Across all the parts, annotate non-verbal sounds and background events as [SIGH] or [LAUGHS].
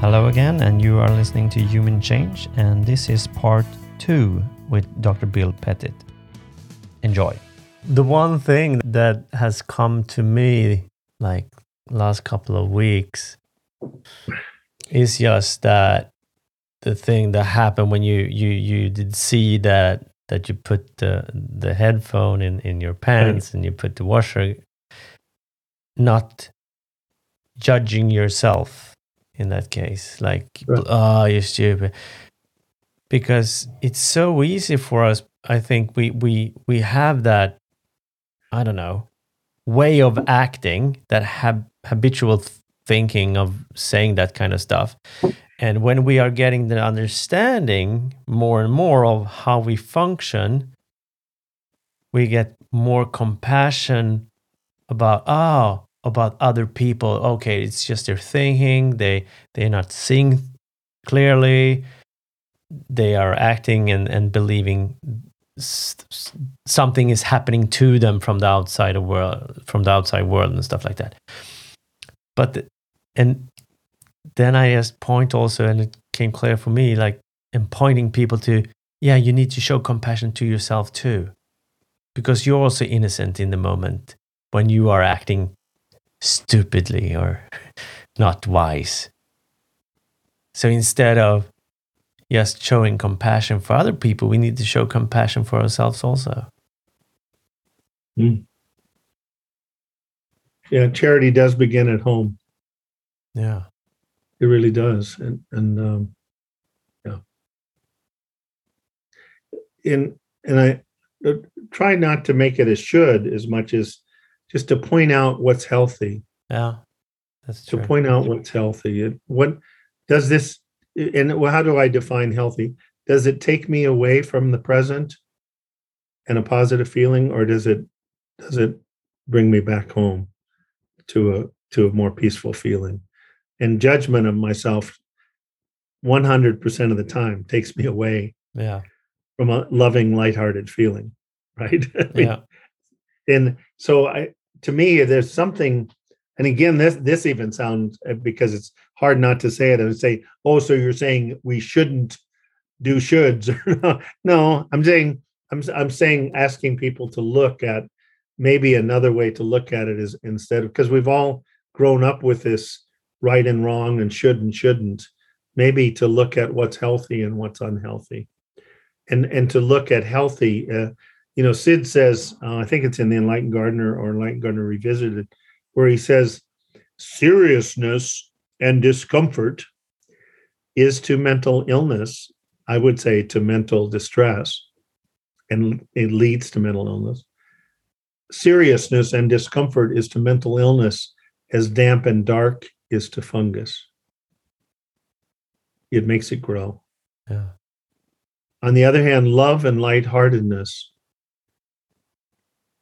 Hello again, and you are listening to Human Change, and this is part two with Dr. Bill Pettit. Enjoy. The one thing that has come to me like last couple of weeks is just that the thing that happened when you you you did see that that you put the the headphone in in your pants and you put the washer not judging yourself in that case. Like, right. oh, you're stupid. Because it's so easy for us. I think we we we have that. I don't know way of acting that hab- habitual thinking of saying that kind of stuff. And when we are getting the understanding more and more of how we function, we get more compassion about, oh, about other people. Okay it's just their thinking they they're not seeing clearly they are acting and, and believing something is happening to them from the outside world from the outside world and stuff like that. But and then i just point also and it came clear for me like and pointing people to yeah you need to show compassion to yourself too. Because you're also innocent in the moment when you are acting stupidly or not wise. So instead of just showing compassion for other people, we need to show compassion for ourselves also. Mm. Yeah, charity does begin at home. Yeah, it really does, and and um, yeah, in and I uh, try not to make it a should as much as just to point out what's healthy. Yeah, that's true. To point out what's healthy. What does this? And how do I define healthy? Does it take me away from the present and a positive feeling, or does it does it bring me back home to a to a more peaceful feeling? And judgment of myself, one hundred percent of the time, takes me away. Yeah. From a loving, lighthearted feeling, [LAUGHS] right? Yeah. And so I to me, there's something, and again, this this even sounds uh, because it's hard not to say it. and say, oh, so you're saying we shouldn't do shoulds? [LAUGHS] no, I'm saying I'm I'm saying asking people to look at maybe another way to look at it is instead of because we've all grown up with this right and wrong and should and shouldn't maybe to look at what's healthy and what's unhealthy and and to look at healthy uh, you know, Sid says, uh, I think it's in the Enlightened Gardener or Enlightened Gardener Revisited, where he says, seriousness and discomfort is to mental illness, I would say to mental distress, and it leads to mental illness. Seriousness and discomfort is to mental illness as damp and dark is to fungus. It makes it grow. Yeah. On the other hand, love and lightheartedness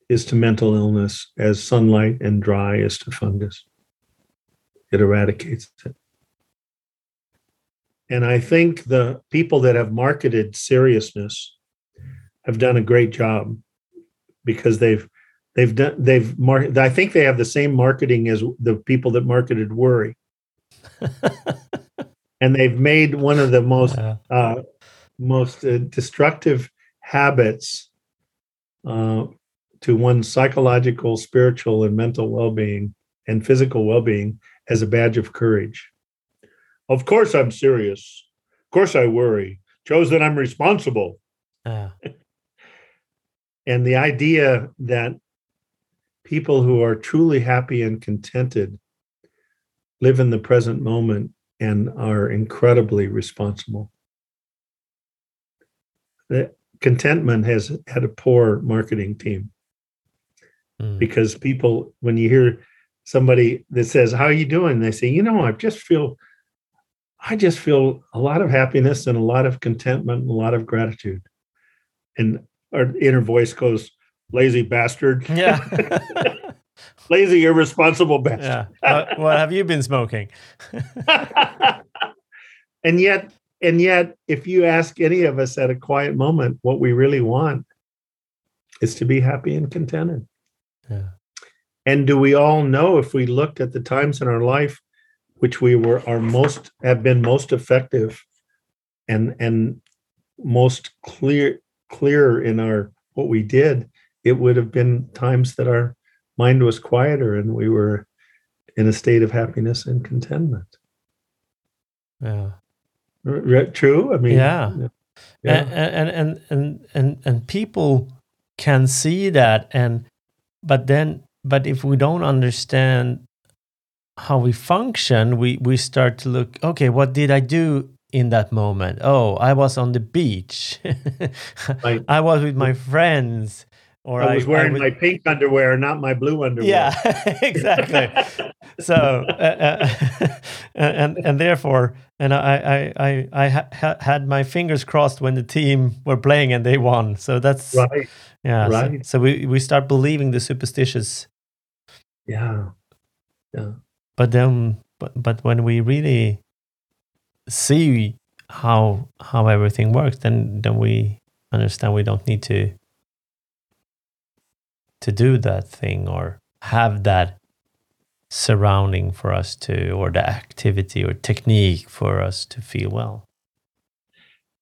is to mental illness as sunlight and dry is to fungus. It eradicates it. And I think the people that have marketed seriousness have done a great job because they've they've done they've mar- I think they have the same marketing as the people that marketed worry. [LAUGHS] and they've made one of the most uh, most uh, destructive habits uh, to one's psychological, spiritual, and mental well being and physical well being as a badge of courage. Of course, I'm serious. Of course, I worry. Shows that I'm responsible. Uh. [LAUGHS] and the idea that people who are truly happy and contented live in the present moment and are incredibly responsible. The contentment has had a poor marketing team mm. because people when you hear somebody that says how are you doing? they say you know i just feel i just feel a lot of happiness and a lot of contentment and a lot of gratitude. And our inner voice goes lazy bastard. Yeah. [LAUGHS] [LAUGHS] Lazy irresponsible bastard. Yeah. Uh, what have you been smoking? [LAUGHS] And yet and yet if you ask any of us at a quiet moment what we really want is to be happy and contented yeah. And do we all know if we looked at the times in our life which we were are most have been most effective and and most clear clear in our what we did it would have been times that our mind was quieter and we were in a state of happiness and contentment Yeah. R- true i mean Yeah. yeah. And, and and and and and people can see that and but then but if we don't understand how we function we we start to look okay what did i do in that moment? Oh i was on the beach. [LAUGHS] Right. i was with my friends or i was wearing was- my pink underwear not my blue underwear. Yeah [LAUGHS] exactly. So uh, uh, [LAUGHS] and and therefore and i i i, I ha- had my fingers crossed when the team were playing and they won. So that's right yeah so- right. so, we we start believing the superstitious. Yeah. Yeah. but then but, but when we really see how how everything works then then we understand we don't need to to do that thing or have that surrounding for us to or the activity or technique for us to feel well.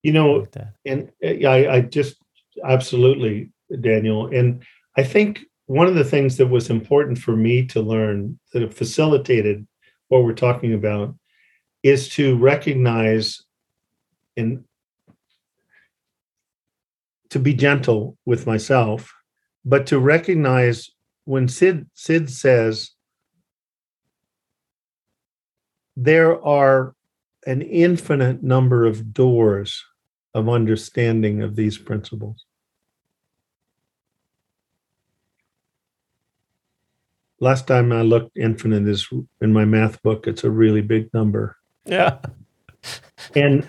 You know like and uh, I, I just absolutely daniel and i think one of the things that was important for me to learn that facilitated what we're talking about is to recognize and to be gentle with myself but to recognize when sid sid says there are an infinite number of doors of understanding of these principles. Last time I looked, infinite is in my math book. It's a really big number. yeah And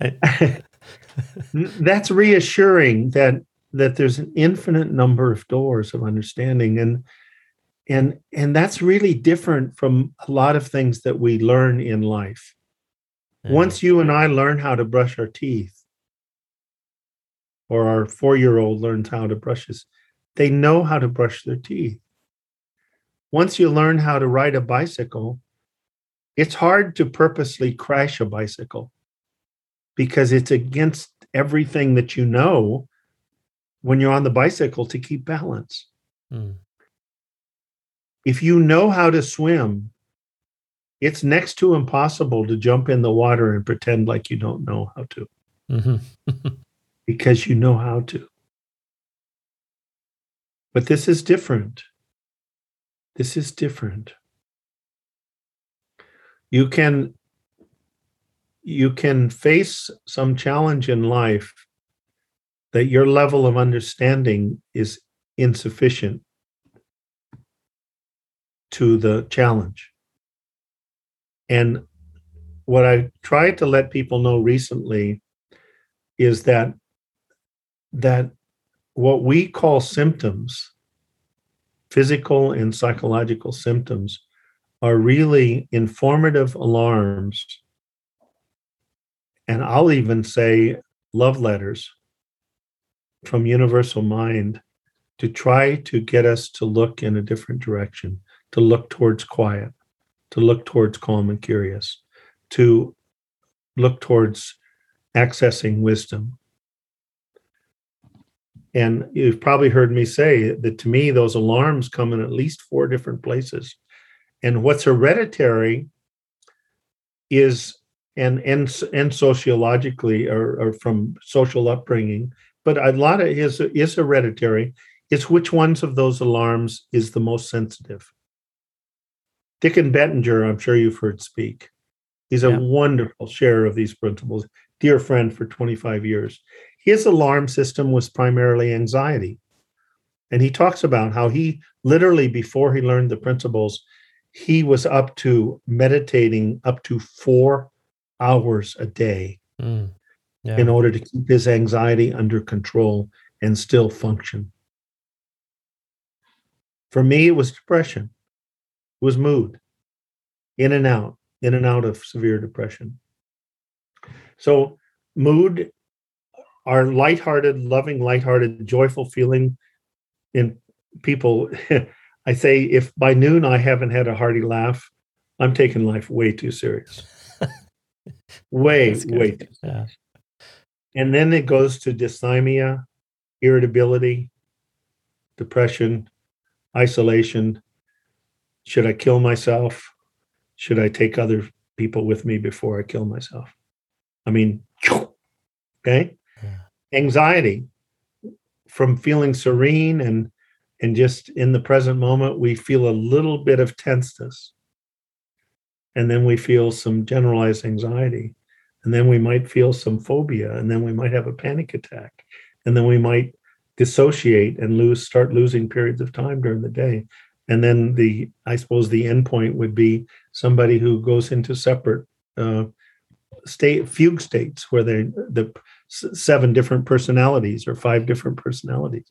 [LAUGHS] [LAUGHS] that's reassuring that that there's an infinite number of doors of understanding and and and that's really different from a lot of things that we learn in life Yeah. once you and I learn how to brush our teeth, or our four year old learns how to brush his, they know how to brush their teeth. Once you learn how to ride a bicycle, it's hard to purposely crash a bicycle because it's against everything that you know when you're on the bicycle to keep balance. Mm. If you know how to swim, it's next to impossible to jump in the water and pretend like you don't know how to Mhm. [LAUGHS] because you know how to. But this is different. This is different. You can you can face some challenge in life that your level of understanding is insufficient to the challenge. And what I tried to let people know recently is that that what we call symptoms, physical and psychological symptoms, are really informative alarms. And I'll even say love letters from Universal Mind to try to get us to look in a different direction, to look towards quiet, to look towards calm and curious, to look towards accessing wisdom. And you've probably heard me say that to me, those alarms come in at least four different places. And what's hereditary is, and and, and sociologically or, or from social upbringing, but a lot of is is hereditary. It's which ones of those alarms is the most sensitive. Dicken Bettinger, I'm sure you've heard speak. He's a Yeah. wonderful sharer of these principles, dear friend for 25 years. His alarm system was primarily anxiety. And he talks about how he literally, before he learned the principles, he was up to meditating up to four hours a day Mm. Yeah. in order to keep his anxiety under control and still function. For me, it was depression, it was mood, in and out, in and out of severe depression. So, mood, our lighthearted, loving, lighthearted, joyful feeling in people. [LAUGHS] I say, if by noon I haven't had a hearty laugh, I'm taking life way too serious. [LAUGHS] way, way too. Yeah. And then it goes to dysthymia, irritability, depression, isolation. Should I kill myself? Should I take other people with me before I kill myself? I mean, okay. Yeah. Anxiety from feeling serene and and just in the present moment, we feel a little bit of tenseness. And then we feel some generalized anxiety. And then we might feel some phobia. And then we might have a panic attack. And then we might dissociate and lose, start losing periods of time during the day. And then the, I suppose the end point would be somebody who goes into separate uh, state, fugue states where they, the seven different personalities or five different personalities.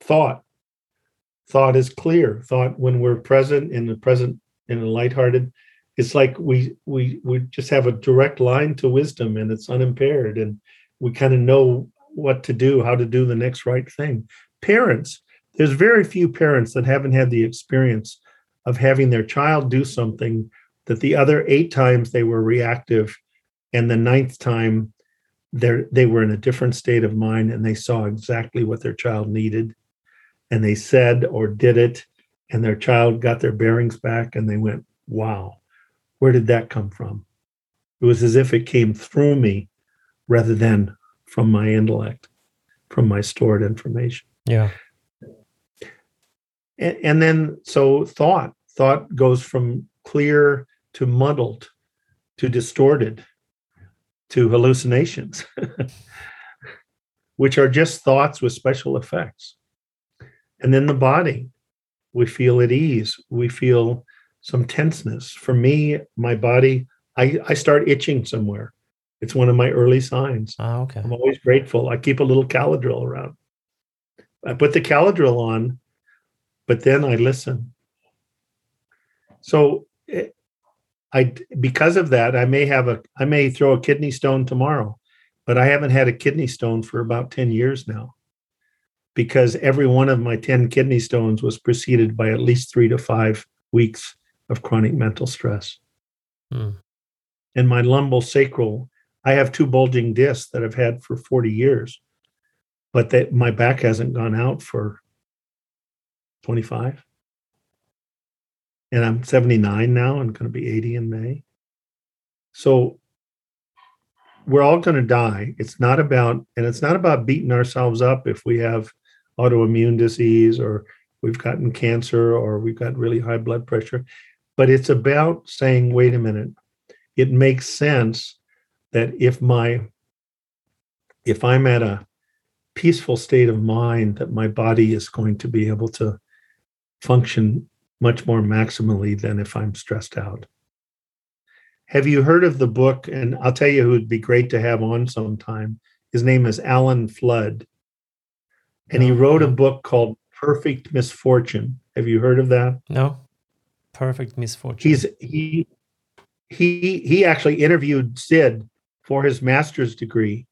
Thought. Thought is clear. Thought when we're present in the present in a lighthearted, it's like we we we just have a direct line to wisdom and it's unimpaired and we kind of know what to do, how to do the next right thing. Parents, there's very few parents that haven't had the experience of having their child do something that the other eight times they were reactive and the ninth time they they were in a different state of mind and they saw exactly what their child needed. And they said or did it and their child got their bearings back and they went wow where did that come from? It was as if it came through me rather than from my intellect from my stored information. Yeah. and, and then so thought thought goes from clear to muddled to distorted to hallucinations [LAUGHS] which are just thoughts with special effects and then the body we feel at ease we feel some tenseness for me my body i i start itching somewhere it's one of my early signs Ah, okay. I'm always grateful. I keep a little Caladryl around. I put the Caladryl on, but then I listen. So eh, I because of that, I may have a I may throw a kidney stone tomorrow, but I haven't had a kidney stone for about 10 years now. Because every one of my 10 kidney stones was preceded by at least 3 to 5 weeks of chronic mental stress. Hmm. And my lumbar sacral, I have two bulging discs that I've had for 40 years, but that my back hasn't gone out for 25. And I'm 79 now and going to be 80 in May. So we're all going to die. It's not about, and it's not about beating ourselves up if we have autoimmune disease or we've gotten cancer or we've got really high blood pressure, but it's about saying, wait a minute, it makes sense that if my if i'm at a peaceful state of mind that my body is going to be able to function much more maximally than if i'm stressed out. Have you heard of the book and i'll tell you who would be great to have on sometime. His name is alan flood. And he No, wrote a book called perfect misfortune. Have you heard of that? No. Perfect misfortune. he's he he he actually interviewed sid for his master's degree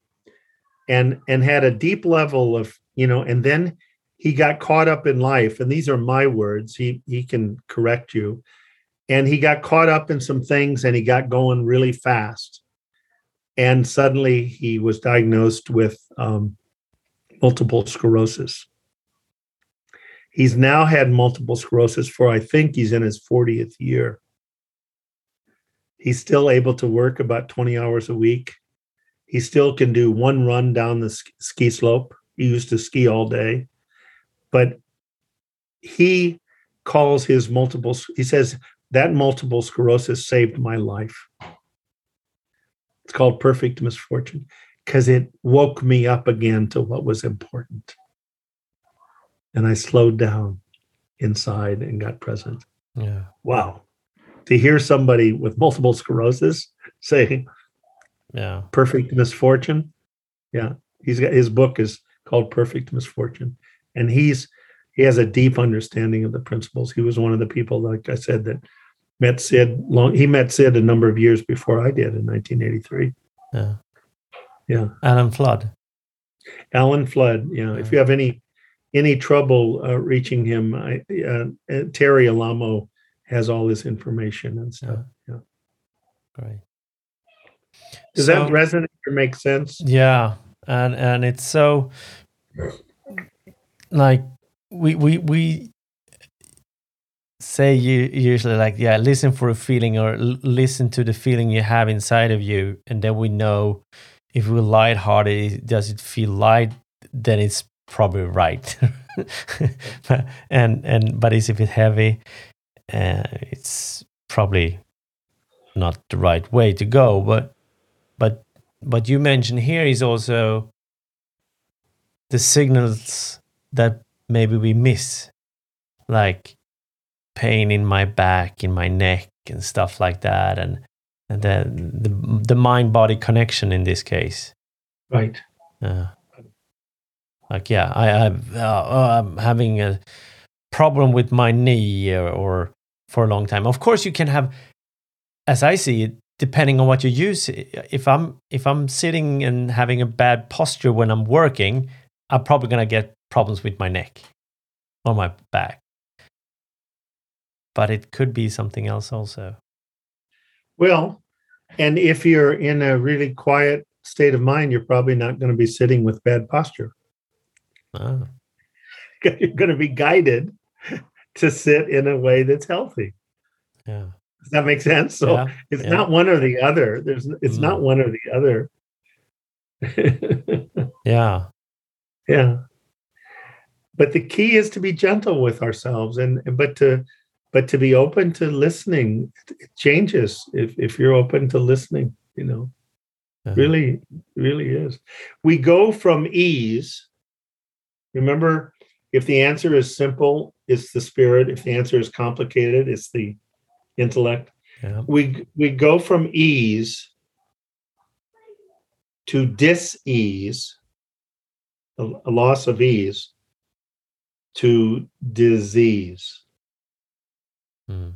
and and had a deep level of you know and then he got caught up in life and these are my words he he can correct you. And he got caught up in some things and he got going really fast. And suddenly he was diagnosed with um, multiple sclerosis. He's now had multiple sclerosis for i think he's in his 40th year. He's still able to work about 20 hours a week. He still can do one run down the ski slope. He used to ski all day but he calls his multiple he says that multiple sclerosis saved my life. It's called perfect misfortune because it woke me up again to what was important. And i slowed down inside and got present. Yeah. wow. To hear somebody with multiple sclerosis [LAUGHS] say Yeah. perfect misfortune. Yeah. He's got his book is called perfect misfortune and he's he has a deep understanding of the principles he was one of the people like i said that met sid long he met sid a number of years before i did in 1983 Yeah. Yeah. Alan Flood. alan flood you know if you have any any trouble uh, reaching him, I, uh, uh, Terry Alamo has all this information and stuff. Yeah. yeah. Great. Does so, that resonate or make sense? Yeah, and and it's so like we we we say you usually like yeah listen for a feeling or listen to the feeling you have inside of you and then we know if we're lighthearted does it feel light? Then it's probably right. [LAUGHS] And and but is if it's heavy uh, it's probably not the right way to go but but but you mentioned here is also the signals that maybe we miss like pain in my back in my neck and stuff like that and, and the the, the mind body connection in this case. Right. Uh, like yeah i i uh, i'm having a problem with my knee or, or for a long time. Of course you can have as i see it depending on what you use if i'm if i'm sitting and having a bad posture when i'm working i'm probably going to get problems with my neck or my back but it could be something else also well and if you're in a really quiet state of mind you're probably not going to be sitting with bad posture oh. [LAUGHS] you're going to be guided [LAUGHS] to sit in a way that's healthy yeah does that make sense? So yeah, it's yeah. not one or the other. There's it's mm. not one or the other. [LAUGHS] yeah. Yeah. But the key is to be gentle with ourselves and but to but to be open to listening. It changes if if you're open to listening, you know. Uh-huh. Really, really is. We go from ease. Remember, if the answer is simple, it's the spirit. If the answer is complicated, it's the intellect. Yeah. We we go from ease to dis-ease, a, a loss of ease, to disease. Mm.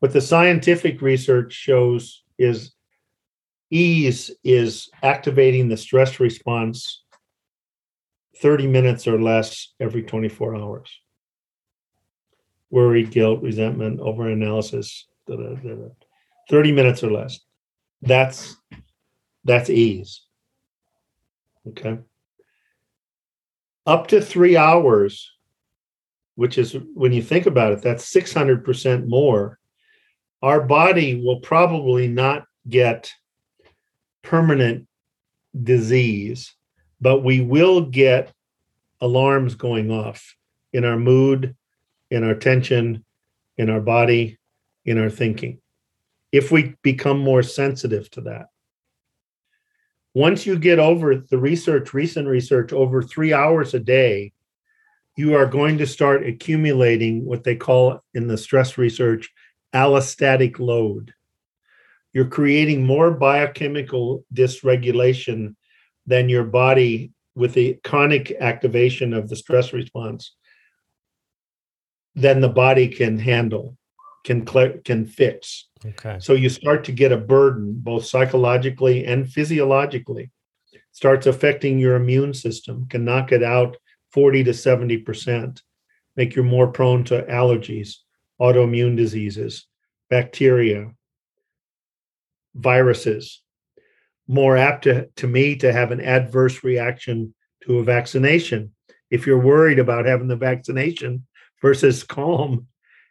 What the scientific research shows is ease is activating the stress response 30 minutes or less every 24 hours. Worry, guilt, resentment, overanalysis, da, da, da, 30 minutes or less. That's that's ease. Okay. Up to three hours, which is when you think about it, that's 600% more. Our body will probably not get permanent disease but we will get alarms going off in our mood, in our tension, in our body, in our thinking, if we become more sensitive to that. Once you get over the research, recent research, over three hours a day, you are going to start accumulating what they call in the stress research allostatic load. You're creating more biochemical dysregulation than your body, with the chronic activation of the stress response, than the body can handle, can can fix. Okay. So you start to get a burden, both psychologically and physiologically. Starts affecting your immune system, can knock it out 40 to 70 percent, make you more prone to allergies, autoimmune diseases, bacteria, viruses, more apt to, to me to have an adverse reaction to a vaccination. If you're worried about having the vaccination versus [LAUGHS] calm,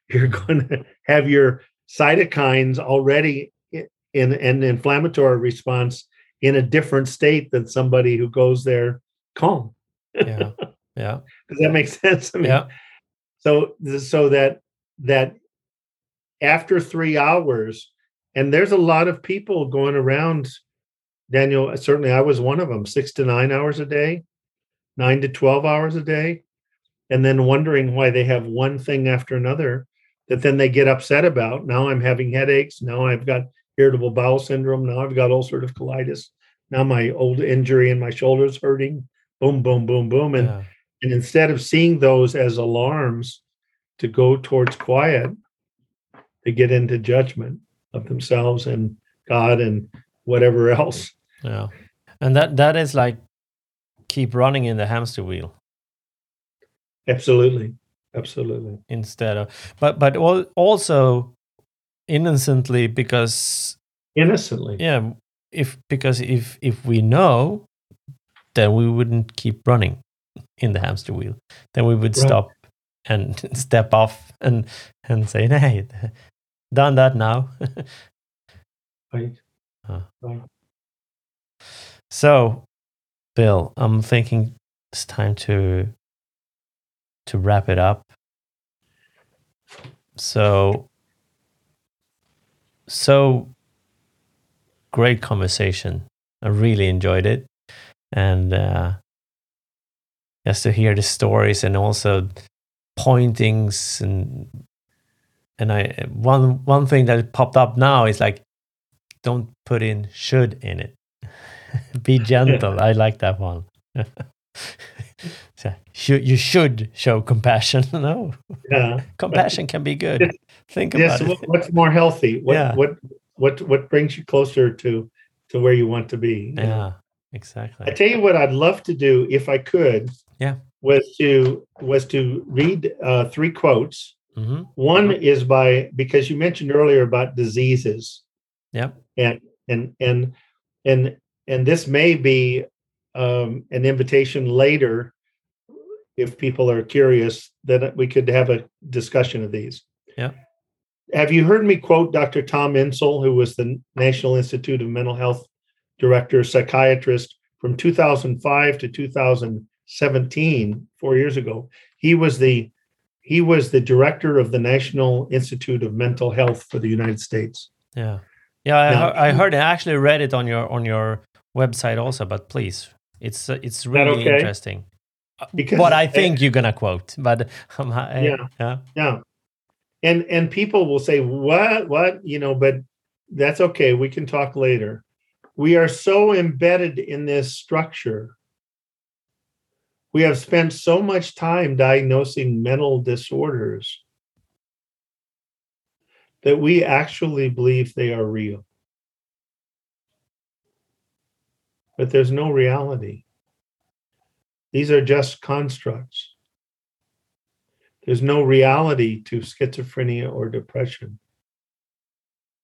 you're [LAUGHS] going to have your cytokines already in an inflammatory response in a different state than somebody who goes there calm. Yeah. [LAUGHS] Yeah. Does that make sense? I mean, yeah. So so that that after three hours, and there's a lot of people going around Daniel, uh, certainly I was one of them, six to nine hours a day, nine to 12 hours a day, and then wondering why they have one thing after another that then they get upset about. Now I'm having headaches. Now I've got irritable bowel syndrome. Now I've got ulcerative colitis. Now my old injury in my shoulders hurting. Boom, boom, boom, boom. And, yeah. and instead of seeing those as alarms to go towards quiet, they get into judgment of themselves and God and whatever [LAUGHS] else. Yeah, and that that is like keep running in the hamster wheel Absolutely, absolutely. instead of, but but also innocently because Innocently. yeah, if because if if we know, then we wouldn't keep running in the hamster wheel. Then we would Right. stop and [LAUGHS] step off and and say, "Hey, done that now." [LAUGHS] Right. Uh. Right. So, Bill, I'm thinking it's time to to wrap it up. So, so great conversation. I really enjoyed it, and uh, just to hear the stories and also pointings and and I one one thing that popped up now is like don't put in should in it. [LAUGHS] Be gentle. I like that one. [LAUGHS] So, should you should show compassion? [LAUGHS] No, Yeah. compassion can be good. Think Yes. about what- it. What's more healthy? What Yeah. what what what brings you closer to to where you want to be? Yeah? Yeah, I tell you what I'd love to do if I could. Yeah. Was to was to read uh, three quotes. hmm One is by because you mentioned earlier about diseases. Yep. And and and and and this may be um, an invitation later, if people are curious, then we could have a discussion of these. Yeah. Have you heard me quote Dr. Tom Insel, who was the National Institute of Mental Health director, psychiatrist from 2005 to 2017, four years ago? He was the he was the director of the National Institute of Mental Health for the United States. Yeah, yeah. I, Now- heard, I heard. I actually read it on your on your website also. But please, it's it's really okay? interesting. Because- what I think you're gonna quote, but [LAUGHS] um, I, Yeah. yeah, Yeah. And and people will say, what, what, you know, but that's okay. We can talk later. We are so embedded in this structure. We have spent so much time diagnosing mental disorders that we actually believe they are real. But there's no reality. These are just constructs. There's no reality to schizophrenia or depression.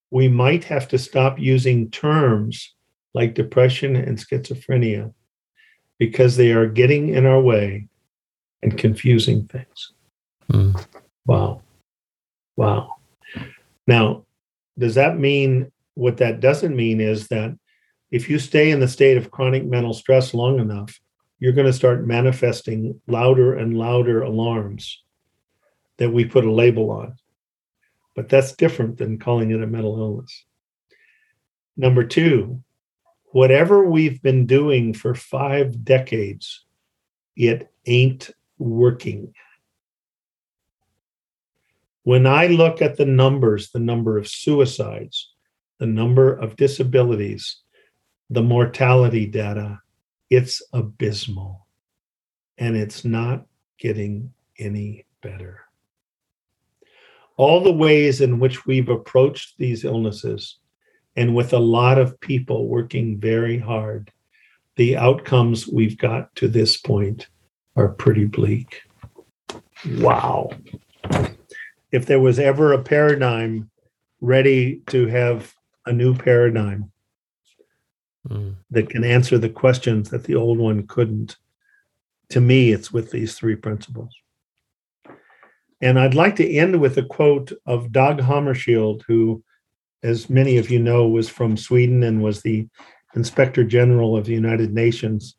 We might have to stop using terms like depression and schizophrenia because they are getting in our way and confusing things. Mm. Wow. Wow. Now, does that mean what that doesn't mean is that if you stay in the state of chronic mental stress long enough, you're going to start manifesting louder and louder alarms that we put a label on. But that's different than calling it a mental illness. Number two, whatever we've been doing for five decades, it ain't working. When I look at the numbers, the number of suicides, the number of disabilities, the mortality data, it's abysmal. And it's not getting any better. All the ways in which we've approached these illnesses, and with a lot of people working very hard, the outcomes we've got to this point are pretty bleak. Wow. If there was ever a paradigm ready to have a new paradigm Mm. that can answer the questions that the old one couldn't, to me, it's with these three principles. And I'd like to end with a quote of Dag Hammarskjöld, who, as many of you know, was from Sweden and was the Inspector General of the United Nations,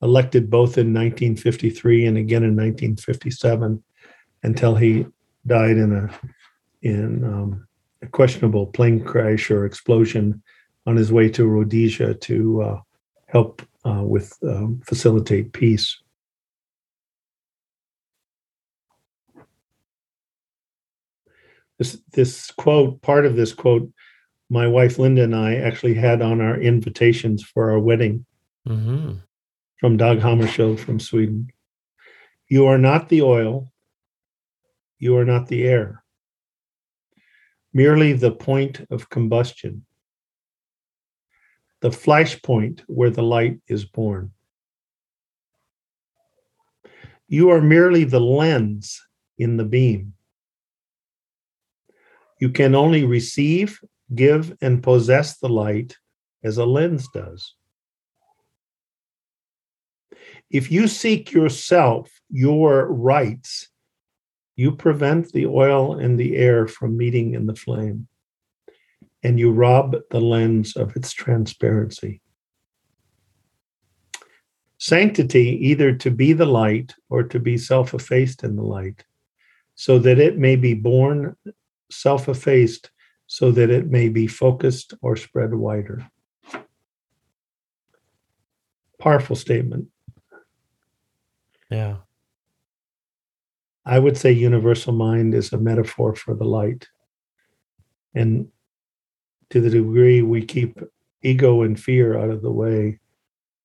elected both in 1953 and again in 1957, until he died in a in um, a questionable plane crash or explosion on his way to Rhodesia to uh, help uh, with um, facilitate peace. This this quote, part of this quote, my wife Linda and I actually had on our invitations for our wedding hmm from Dag Hammarskjöld from Sweden. You are not the oil. You are not the air. Merely the point of combustion. The flashpoint where the light is born. You are merely the lens in the beam. You can only receive, give, and possess the light as a lens does. If you seek yourself, your rights, you prevent the oil and the air from meeting in the flame, and you rob the lens of its transparency. Sanctity, either to be the light or to be self effaced in the light, so that it may be born self effaced, so that it may be focused or spread wider. Powerful statement. Yeah. I would say universal mind is a metaphor for the light. And to the degree we keep ego and fear out of the way,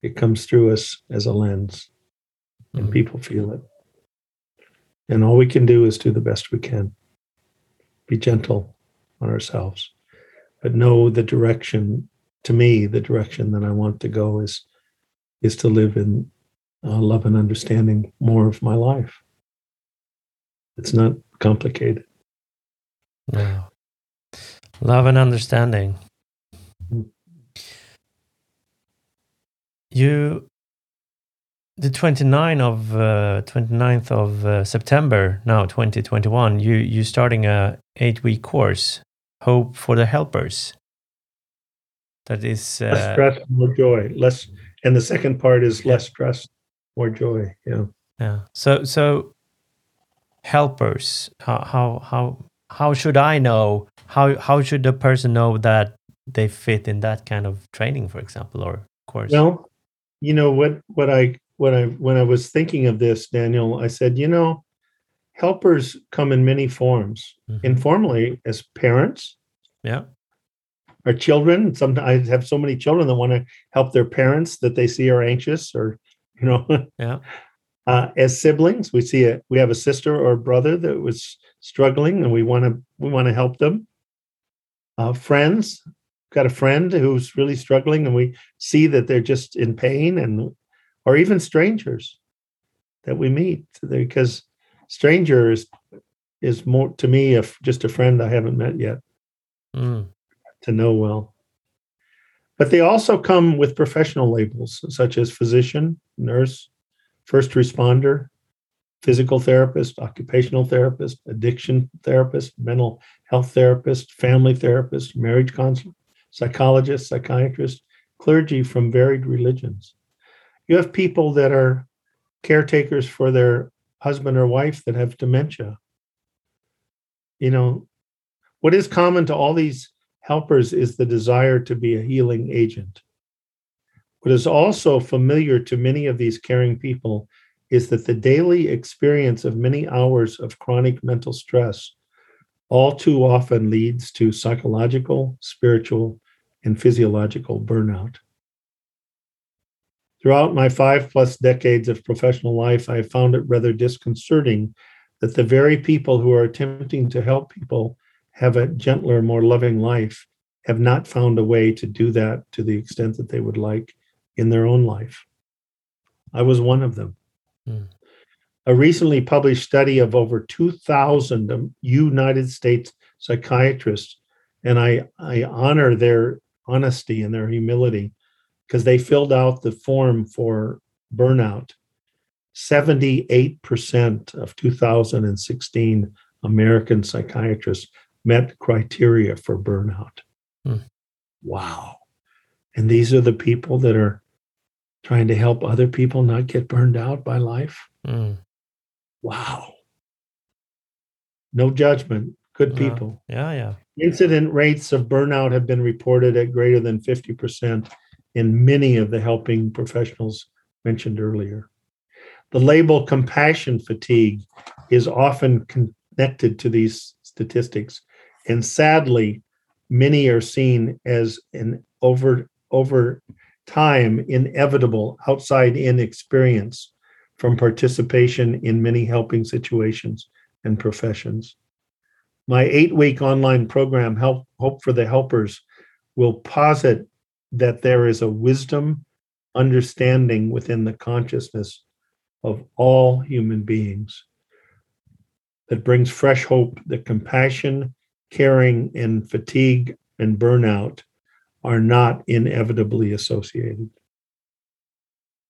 it comes through us as a lens and Mhm. people feel it. And all we can do is do the best we can. Be gentle on ourselves, but know the direction. To me, the direction that I want to go is is to live in uh, love and understanding more of my life. It's not complicated. No. Love and understanding. You, the 29th of uh, 29th of uh, September now 2021, you you starting a eight week course, Hope for the Helpers. That is less uh, stress, more joy. Less, and the second part is less stress, more joy. Yeah. yeah. So so helpers. How how how how should I know? How how should the person know that they fit in that kind of training, for example, or course? Well, you know what what I what I when I was thinking of this, Daniel, I said, you know, helpers come in many forms. Mhm. Informally, as parents, yeah. our children. Sometimes I have so many children that want to help their parents that they see are anxious, or you know, Yeah. Uh, as siblings, we see a we have a sister or a brother that was struggling, and we want to we want to help them. Uh, friends, got a friend who's really struggling, and we see that they're just in pain, and or even strangers that we meet, because strangers is more to me if just a friend I haven't met yet Mm. to know well. But they also come with professional labels such as physician, nurse, first responder, physical therapist, occupational therapist, addiction therapist, mental health therapist, family therapist, marriage counselor, psychologist, psychiatrist, clergy from varied religions. You have people that are caretakers for their husband or wife that have dementia. You know, what is common to all these helpers is the desire to be a healing agent. What is also familiar to many of these caring people is that the daily experience of many hours of chronic mental stress all too often leads to psychological, spiritual, and physiological burnout. Throughout my five plus decades of professional life, I have found it rather disconcerting that the very people who are attempting to help people have a gentler, more loving life have not found a way to do that to the extent that they would like in their own life. I was one of them. Mm. A recently published study of over 2,000 United States psychiatrists, and I, I honor their honesty and their humility because they filled out the form for burnout. 78% of 2016 American psychiatrists met criteria for burnout. Hmm. Wow. And these are the people that are trying to help other people not get burned out by life. Mm. Wow. No judgment. Good Yeah. people. Yeah. Yeah. Incident rates of burnout have been reported at greater than 50% in many of the helping professionals mentioned earlier. The label compassion fatigue is often connected to these statistics, and sadly, many are seen as an over over time inevitable outside in experience from participation in many helping situations and professions. My eight week online program, Help Hope for the Helpers, will posit that there is a wisdom understanding within the consciousness of all human beings that brings fresh hope that compassion, caring, and fatigue and burnout are not inevitably associated.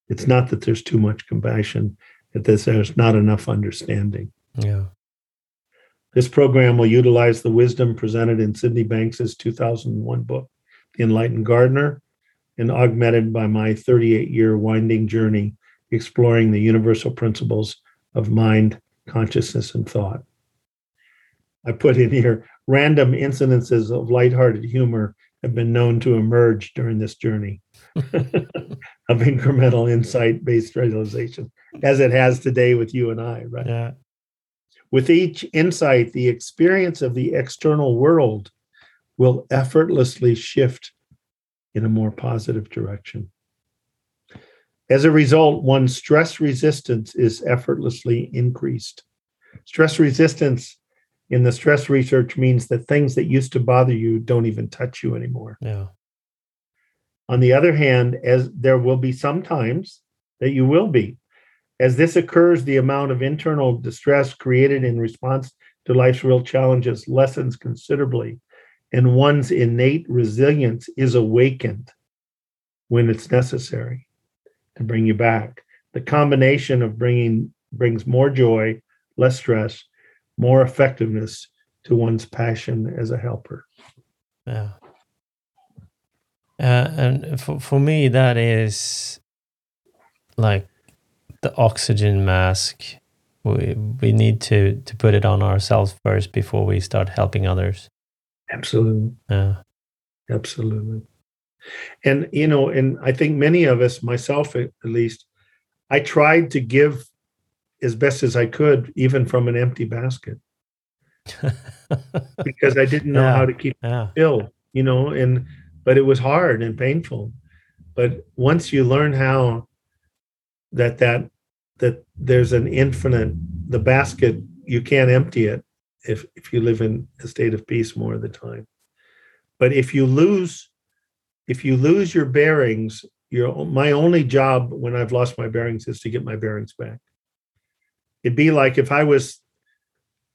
It's not that there's too much compassion, that there's not enough understanding. Yeah. This program will utilize the wisdom presented in Sydney Banks's 2001 book, The Enlightened Gardener, and augmented by my 38 year winding journey exploring the universal principles of mind, consciousness, and thought. I put in here random incidences of lighthearted humor have been known to emerge during this journey [LAUGHS] of incremental insight based realization, as it has today with you and I, right? Yeah. With each insight, the experience of the external world will effortlessly shift in a more positive direction. As a result, one's stress resistance is effortlessly increased. Stress resistance in the stress research means that things that used to bother you don't even touch you anymore. Yeah. On the other hand, as there will be some times that you will be, as this occurs, the amount of internal distress created in response to life's real challenges lessens considerably, and one's innate resilience is awakened when it's necessary to bring you back. The combination of bringing brings more joy, less stress, more effectiveness to one's passion as a helper. Yeah. Uh, and for, for me, that is like the oxygen mask. We, we need to, to put it on ourselves first before we start helping others. Absolutely. Yeah. Absolutely. And, you know, and I think many of us, myself at least, I tried to give as best as I could, even from an empty basket, because I didn't know [LAUGHS] Yeah. how to keep yeah. ill, you know, and, but it was hard and painful. But once you learn how that, that, that there's an infinite, the basket, you can't empty it if, if you live in a state of peace more of the time. But if you lose if you lose your bearings, your my only job when I've lost my bearings is to get my bearings back. It'd be like if I was,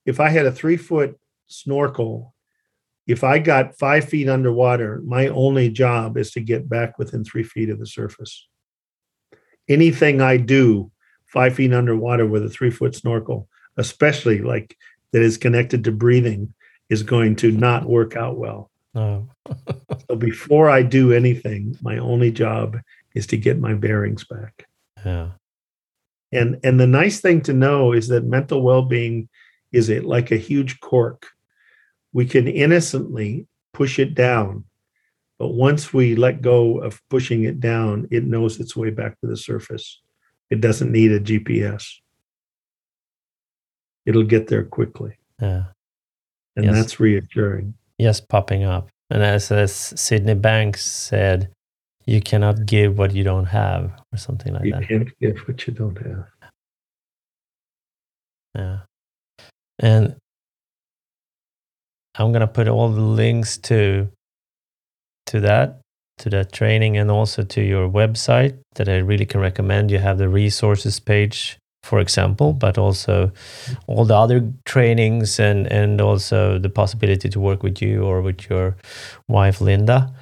if I had a three foot snorkel, if I got five feet underwater, my only job is to get back within three feet of the surface. Anything I do five feet underwater with a three foot snorkel, especially like that is connected to breathing, is going to not work out well. No. [LAUGHS] So before I do anything, my only job is to get my bearings back. Yeah. And and the nice thing to know is that mental well-being is it like a huge cork. We can innocently push it down, but once we let go of pushing it down, it knows its way back to the surface. It doesn't need a GPS. It'll get there quickly, Yeah. and Yes. that's reassuring. Just popping up. And as, as Sydney Banks said, you cannot give what you don't have, or something like You that. You can't give what you don't have. Yeah. And I'm gonna put all the links to to that, to that training and also to your website that I really can recommend. You have the resources page, for example, but also all the other trainings and and also the possibility to work with you or with your wife Linda.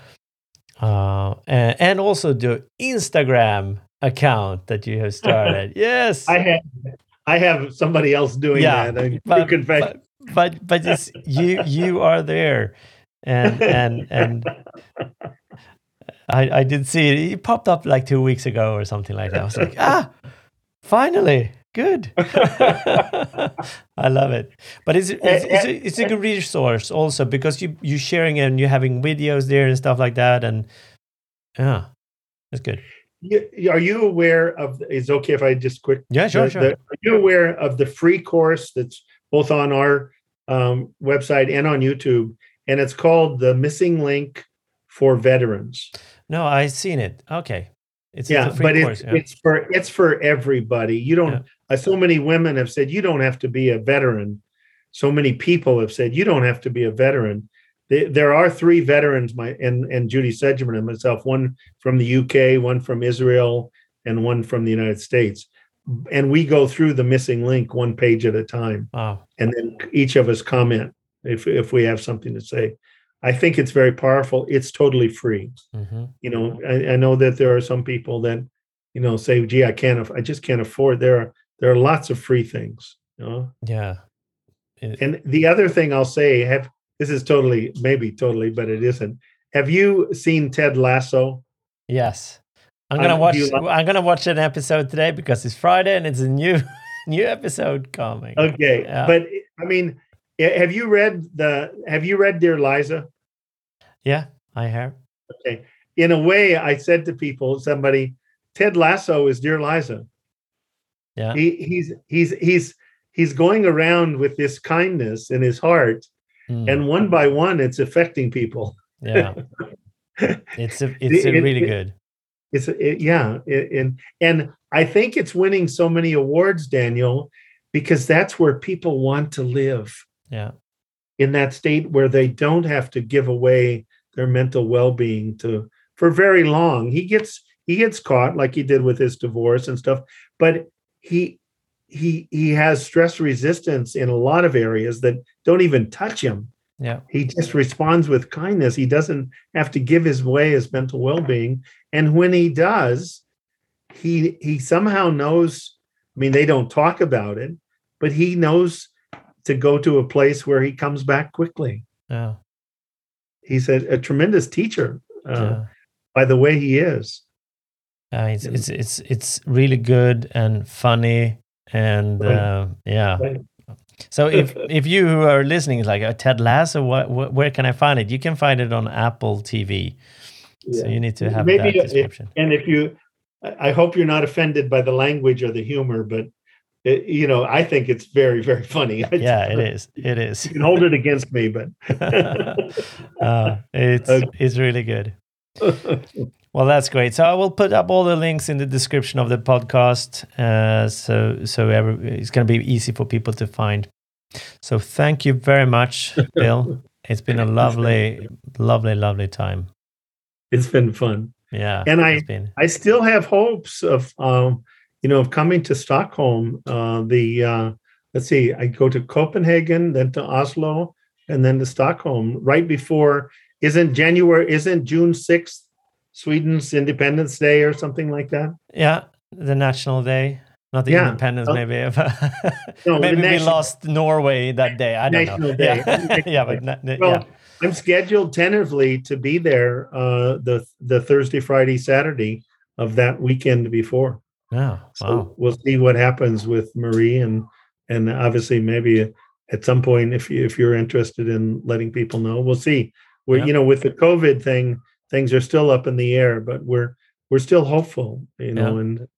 Uh, and, and also the Instagram account that you have started. [LAUGHS] yes. I have I have somebody else doing Yeah, that. But, you can fa- but but but it's, [LAUGHS] you you are there and and and I I did see it. It popped up like two weeks ago or something like that. I was like, ah, finally, good. [LAUGHS] I love it. But it's it's, it's, a, it's a good resource also because you you're sharing it and you're having videos there and stuff like that and yeah, that's good. You- Are you aware of? Is it okay if I just quick? Yeah, sure, the- sure. the- are you aware of the free course that's both on our um, website and on YouTube, and it's called the Missing Link for Veterans. no, I've seen it. Okay, it's, yeah, it's a free but course. it's yeah. it's for it's for everybody. You don't. Yeah. So many women have said you don't have to be a veteran. So many people have said you don't have to be a veteran. there are three veterans, my and and Judy Sedgeman and myself, one from the UK, one from Israel, and one from the United States. And we go through the missing link one page at a time, Wow. and then each of us comment if if we have something to say. I think it's very powerful. It's totally free. hmm You know, I, I know that there are some people that, you know, say, "Gee, I can't. I just can't afford." There are there are lots of free things. You know, Yeah. It- and the other thing I'll say, have this is totally maybe totally, but it isn't. Have you seen Ted Lasso? yes. I'm Uh, gonna do watch. like- I'm gonna watch an episode today because it's Friday and it's a new [LAUGHS] new episode coming. Okay, Yeah. but I mean, eh, have you read the? Have you read Dear Liza? Yeah, I have. Okay, in a way, I said to people, somebody, Ted Lasso is Dear Liza. Yeah. He, he's he's he's he's going around with this kindness in his heart, Mm, and one by one, it's affecting people. yeah. [LAUGHS] It's a, it's a It- really it- good. It's it, yeah, and and I think it's winning so many awards, Daniel, because that's where people want to live Yeah. in that state where they don't have to give away their mental well-being to for very long. He gets he gets caught like he did with his divorce and stuff, but he he he has stress resistance in a lot of areas that don't even touch him. Yeah. He just responds with kindness. He doesn't have to give his way his mental well-being. And when he does, he he somehow knows. I mean, they don't talk about it, but he knows to go to a place where he comes back quickly. Yeah. He's a, a tremendous teacher uh, yeah. by the way he is. Uh, it's, it's it's it's really good and funny and uh, yeah. So if if you who are listening is like uh, Ted Lasso, what, what where can I find it? You can find it on Apple TV. So you need to have Maybe that it- description. And if you, I I hope you're not offended by the language or the humor, but it, you know, I think it's very, very funny. [LAUGHS] yeah, it is. It is. [LAUGHS] You can hold it against me, but [LAUGHS] uh, it's Okay. it's really good. Well, that's great. So I will put up all the links in the description of the podcast, uh, so so every, it's going to be easy for people to find. So thank you very much, [LAUGHS] Bill. It's been a lovely, lovely, lovely time. it's been fun. Yeah, And I- been I still have hopes of, um, you know, of coming to Stockholm. Uh, the uh, let's see, I go to Copenhagen, then to Oslo, and then to Stockholm. Right before isn't January? Isn't June sixth Sweden's Independence Day or something like that? yeah the National Day, not the Yeah. Independence, Oh. maybe. [LAUGHS] No, [LAUGHS] maybe we national- lost Norway that day. I don't know. Day. Yeah, [LAUGHS] yeah, but na- Well, yeah. I'm scheduled tentatively to be there uh, the the Thursday, Friday, Saturday of that weekend before. Yeah. So Wow. we'll see what happens with Marie and and obviously maybe at some point if you if you're interested in letting people know, we'll see. We're Yeah. you know with the COVID thing, things are still up in the air, but we're we're still hopeful, you know, Yeah. and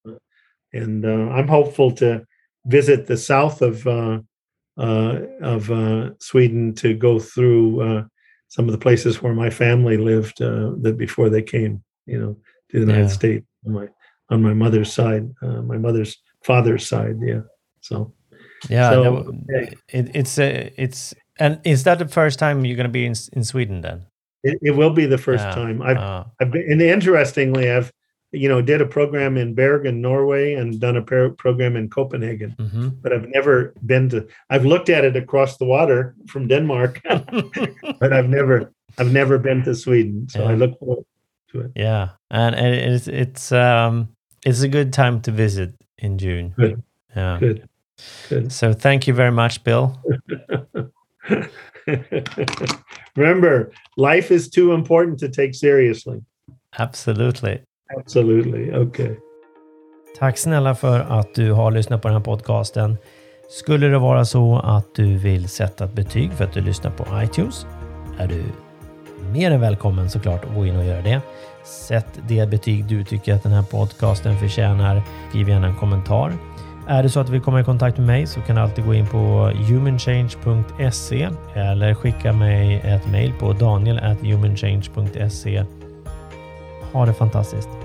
and uh, I'm hopeful to visit the south of uh, uh, of uh, Sweden to go through uh, some of the places where my family lived uh, that before they came, you know, to the United Yeah. States on my on my mother's side, uh, my mother's father's side. Yeah. So Yeah, So, no, okay. it, it's it's and is that the first time you're going to be in in Sweden then? It, it will be the first Yeah. time. I've, Uh, I've been, and interestingly, I've you know did a program in Bergen, Norway, and done a par- program in Copenhagen, mhm. but I've never been to. I've looked at it across the water from Denmark, [LAUGHS] but I've never I've never been to Sweden. So I look forward to it. yeah, and it- it's it's um it's a good time to visit in June. Good. Yeah. Good. Good. So thank you very much, Bill. [LAUGHS] [LAUGHS] Remember, life is too important to take seriously. Absolutely. Absolutely. Okay. Tack snälla för att du har lyssnat på den här podcasten. Skulle det vara så att du vill sätta ett betyg för att du lyssnar på iTunes är du mer än välkommen såklart att gå in och göra det. Sätt det betyg du tycker att den här podcasten förtjänar. Skriv gärna en kommentar. Är det så att du vill komma i kontakt med mig så kan du alltid gå in på humanchange.se eller skicka mig ett mejl på daniel.humanchange.se. Ha det fantastiskt!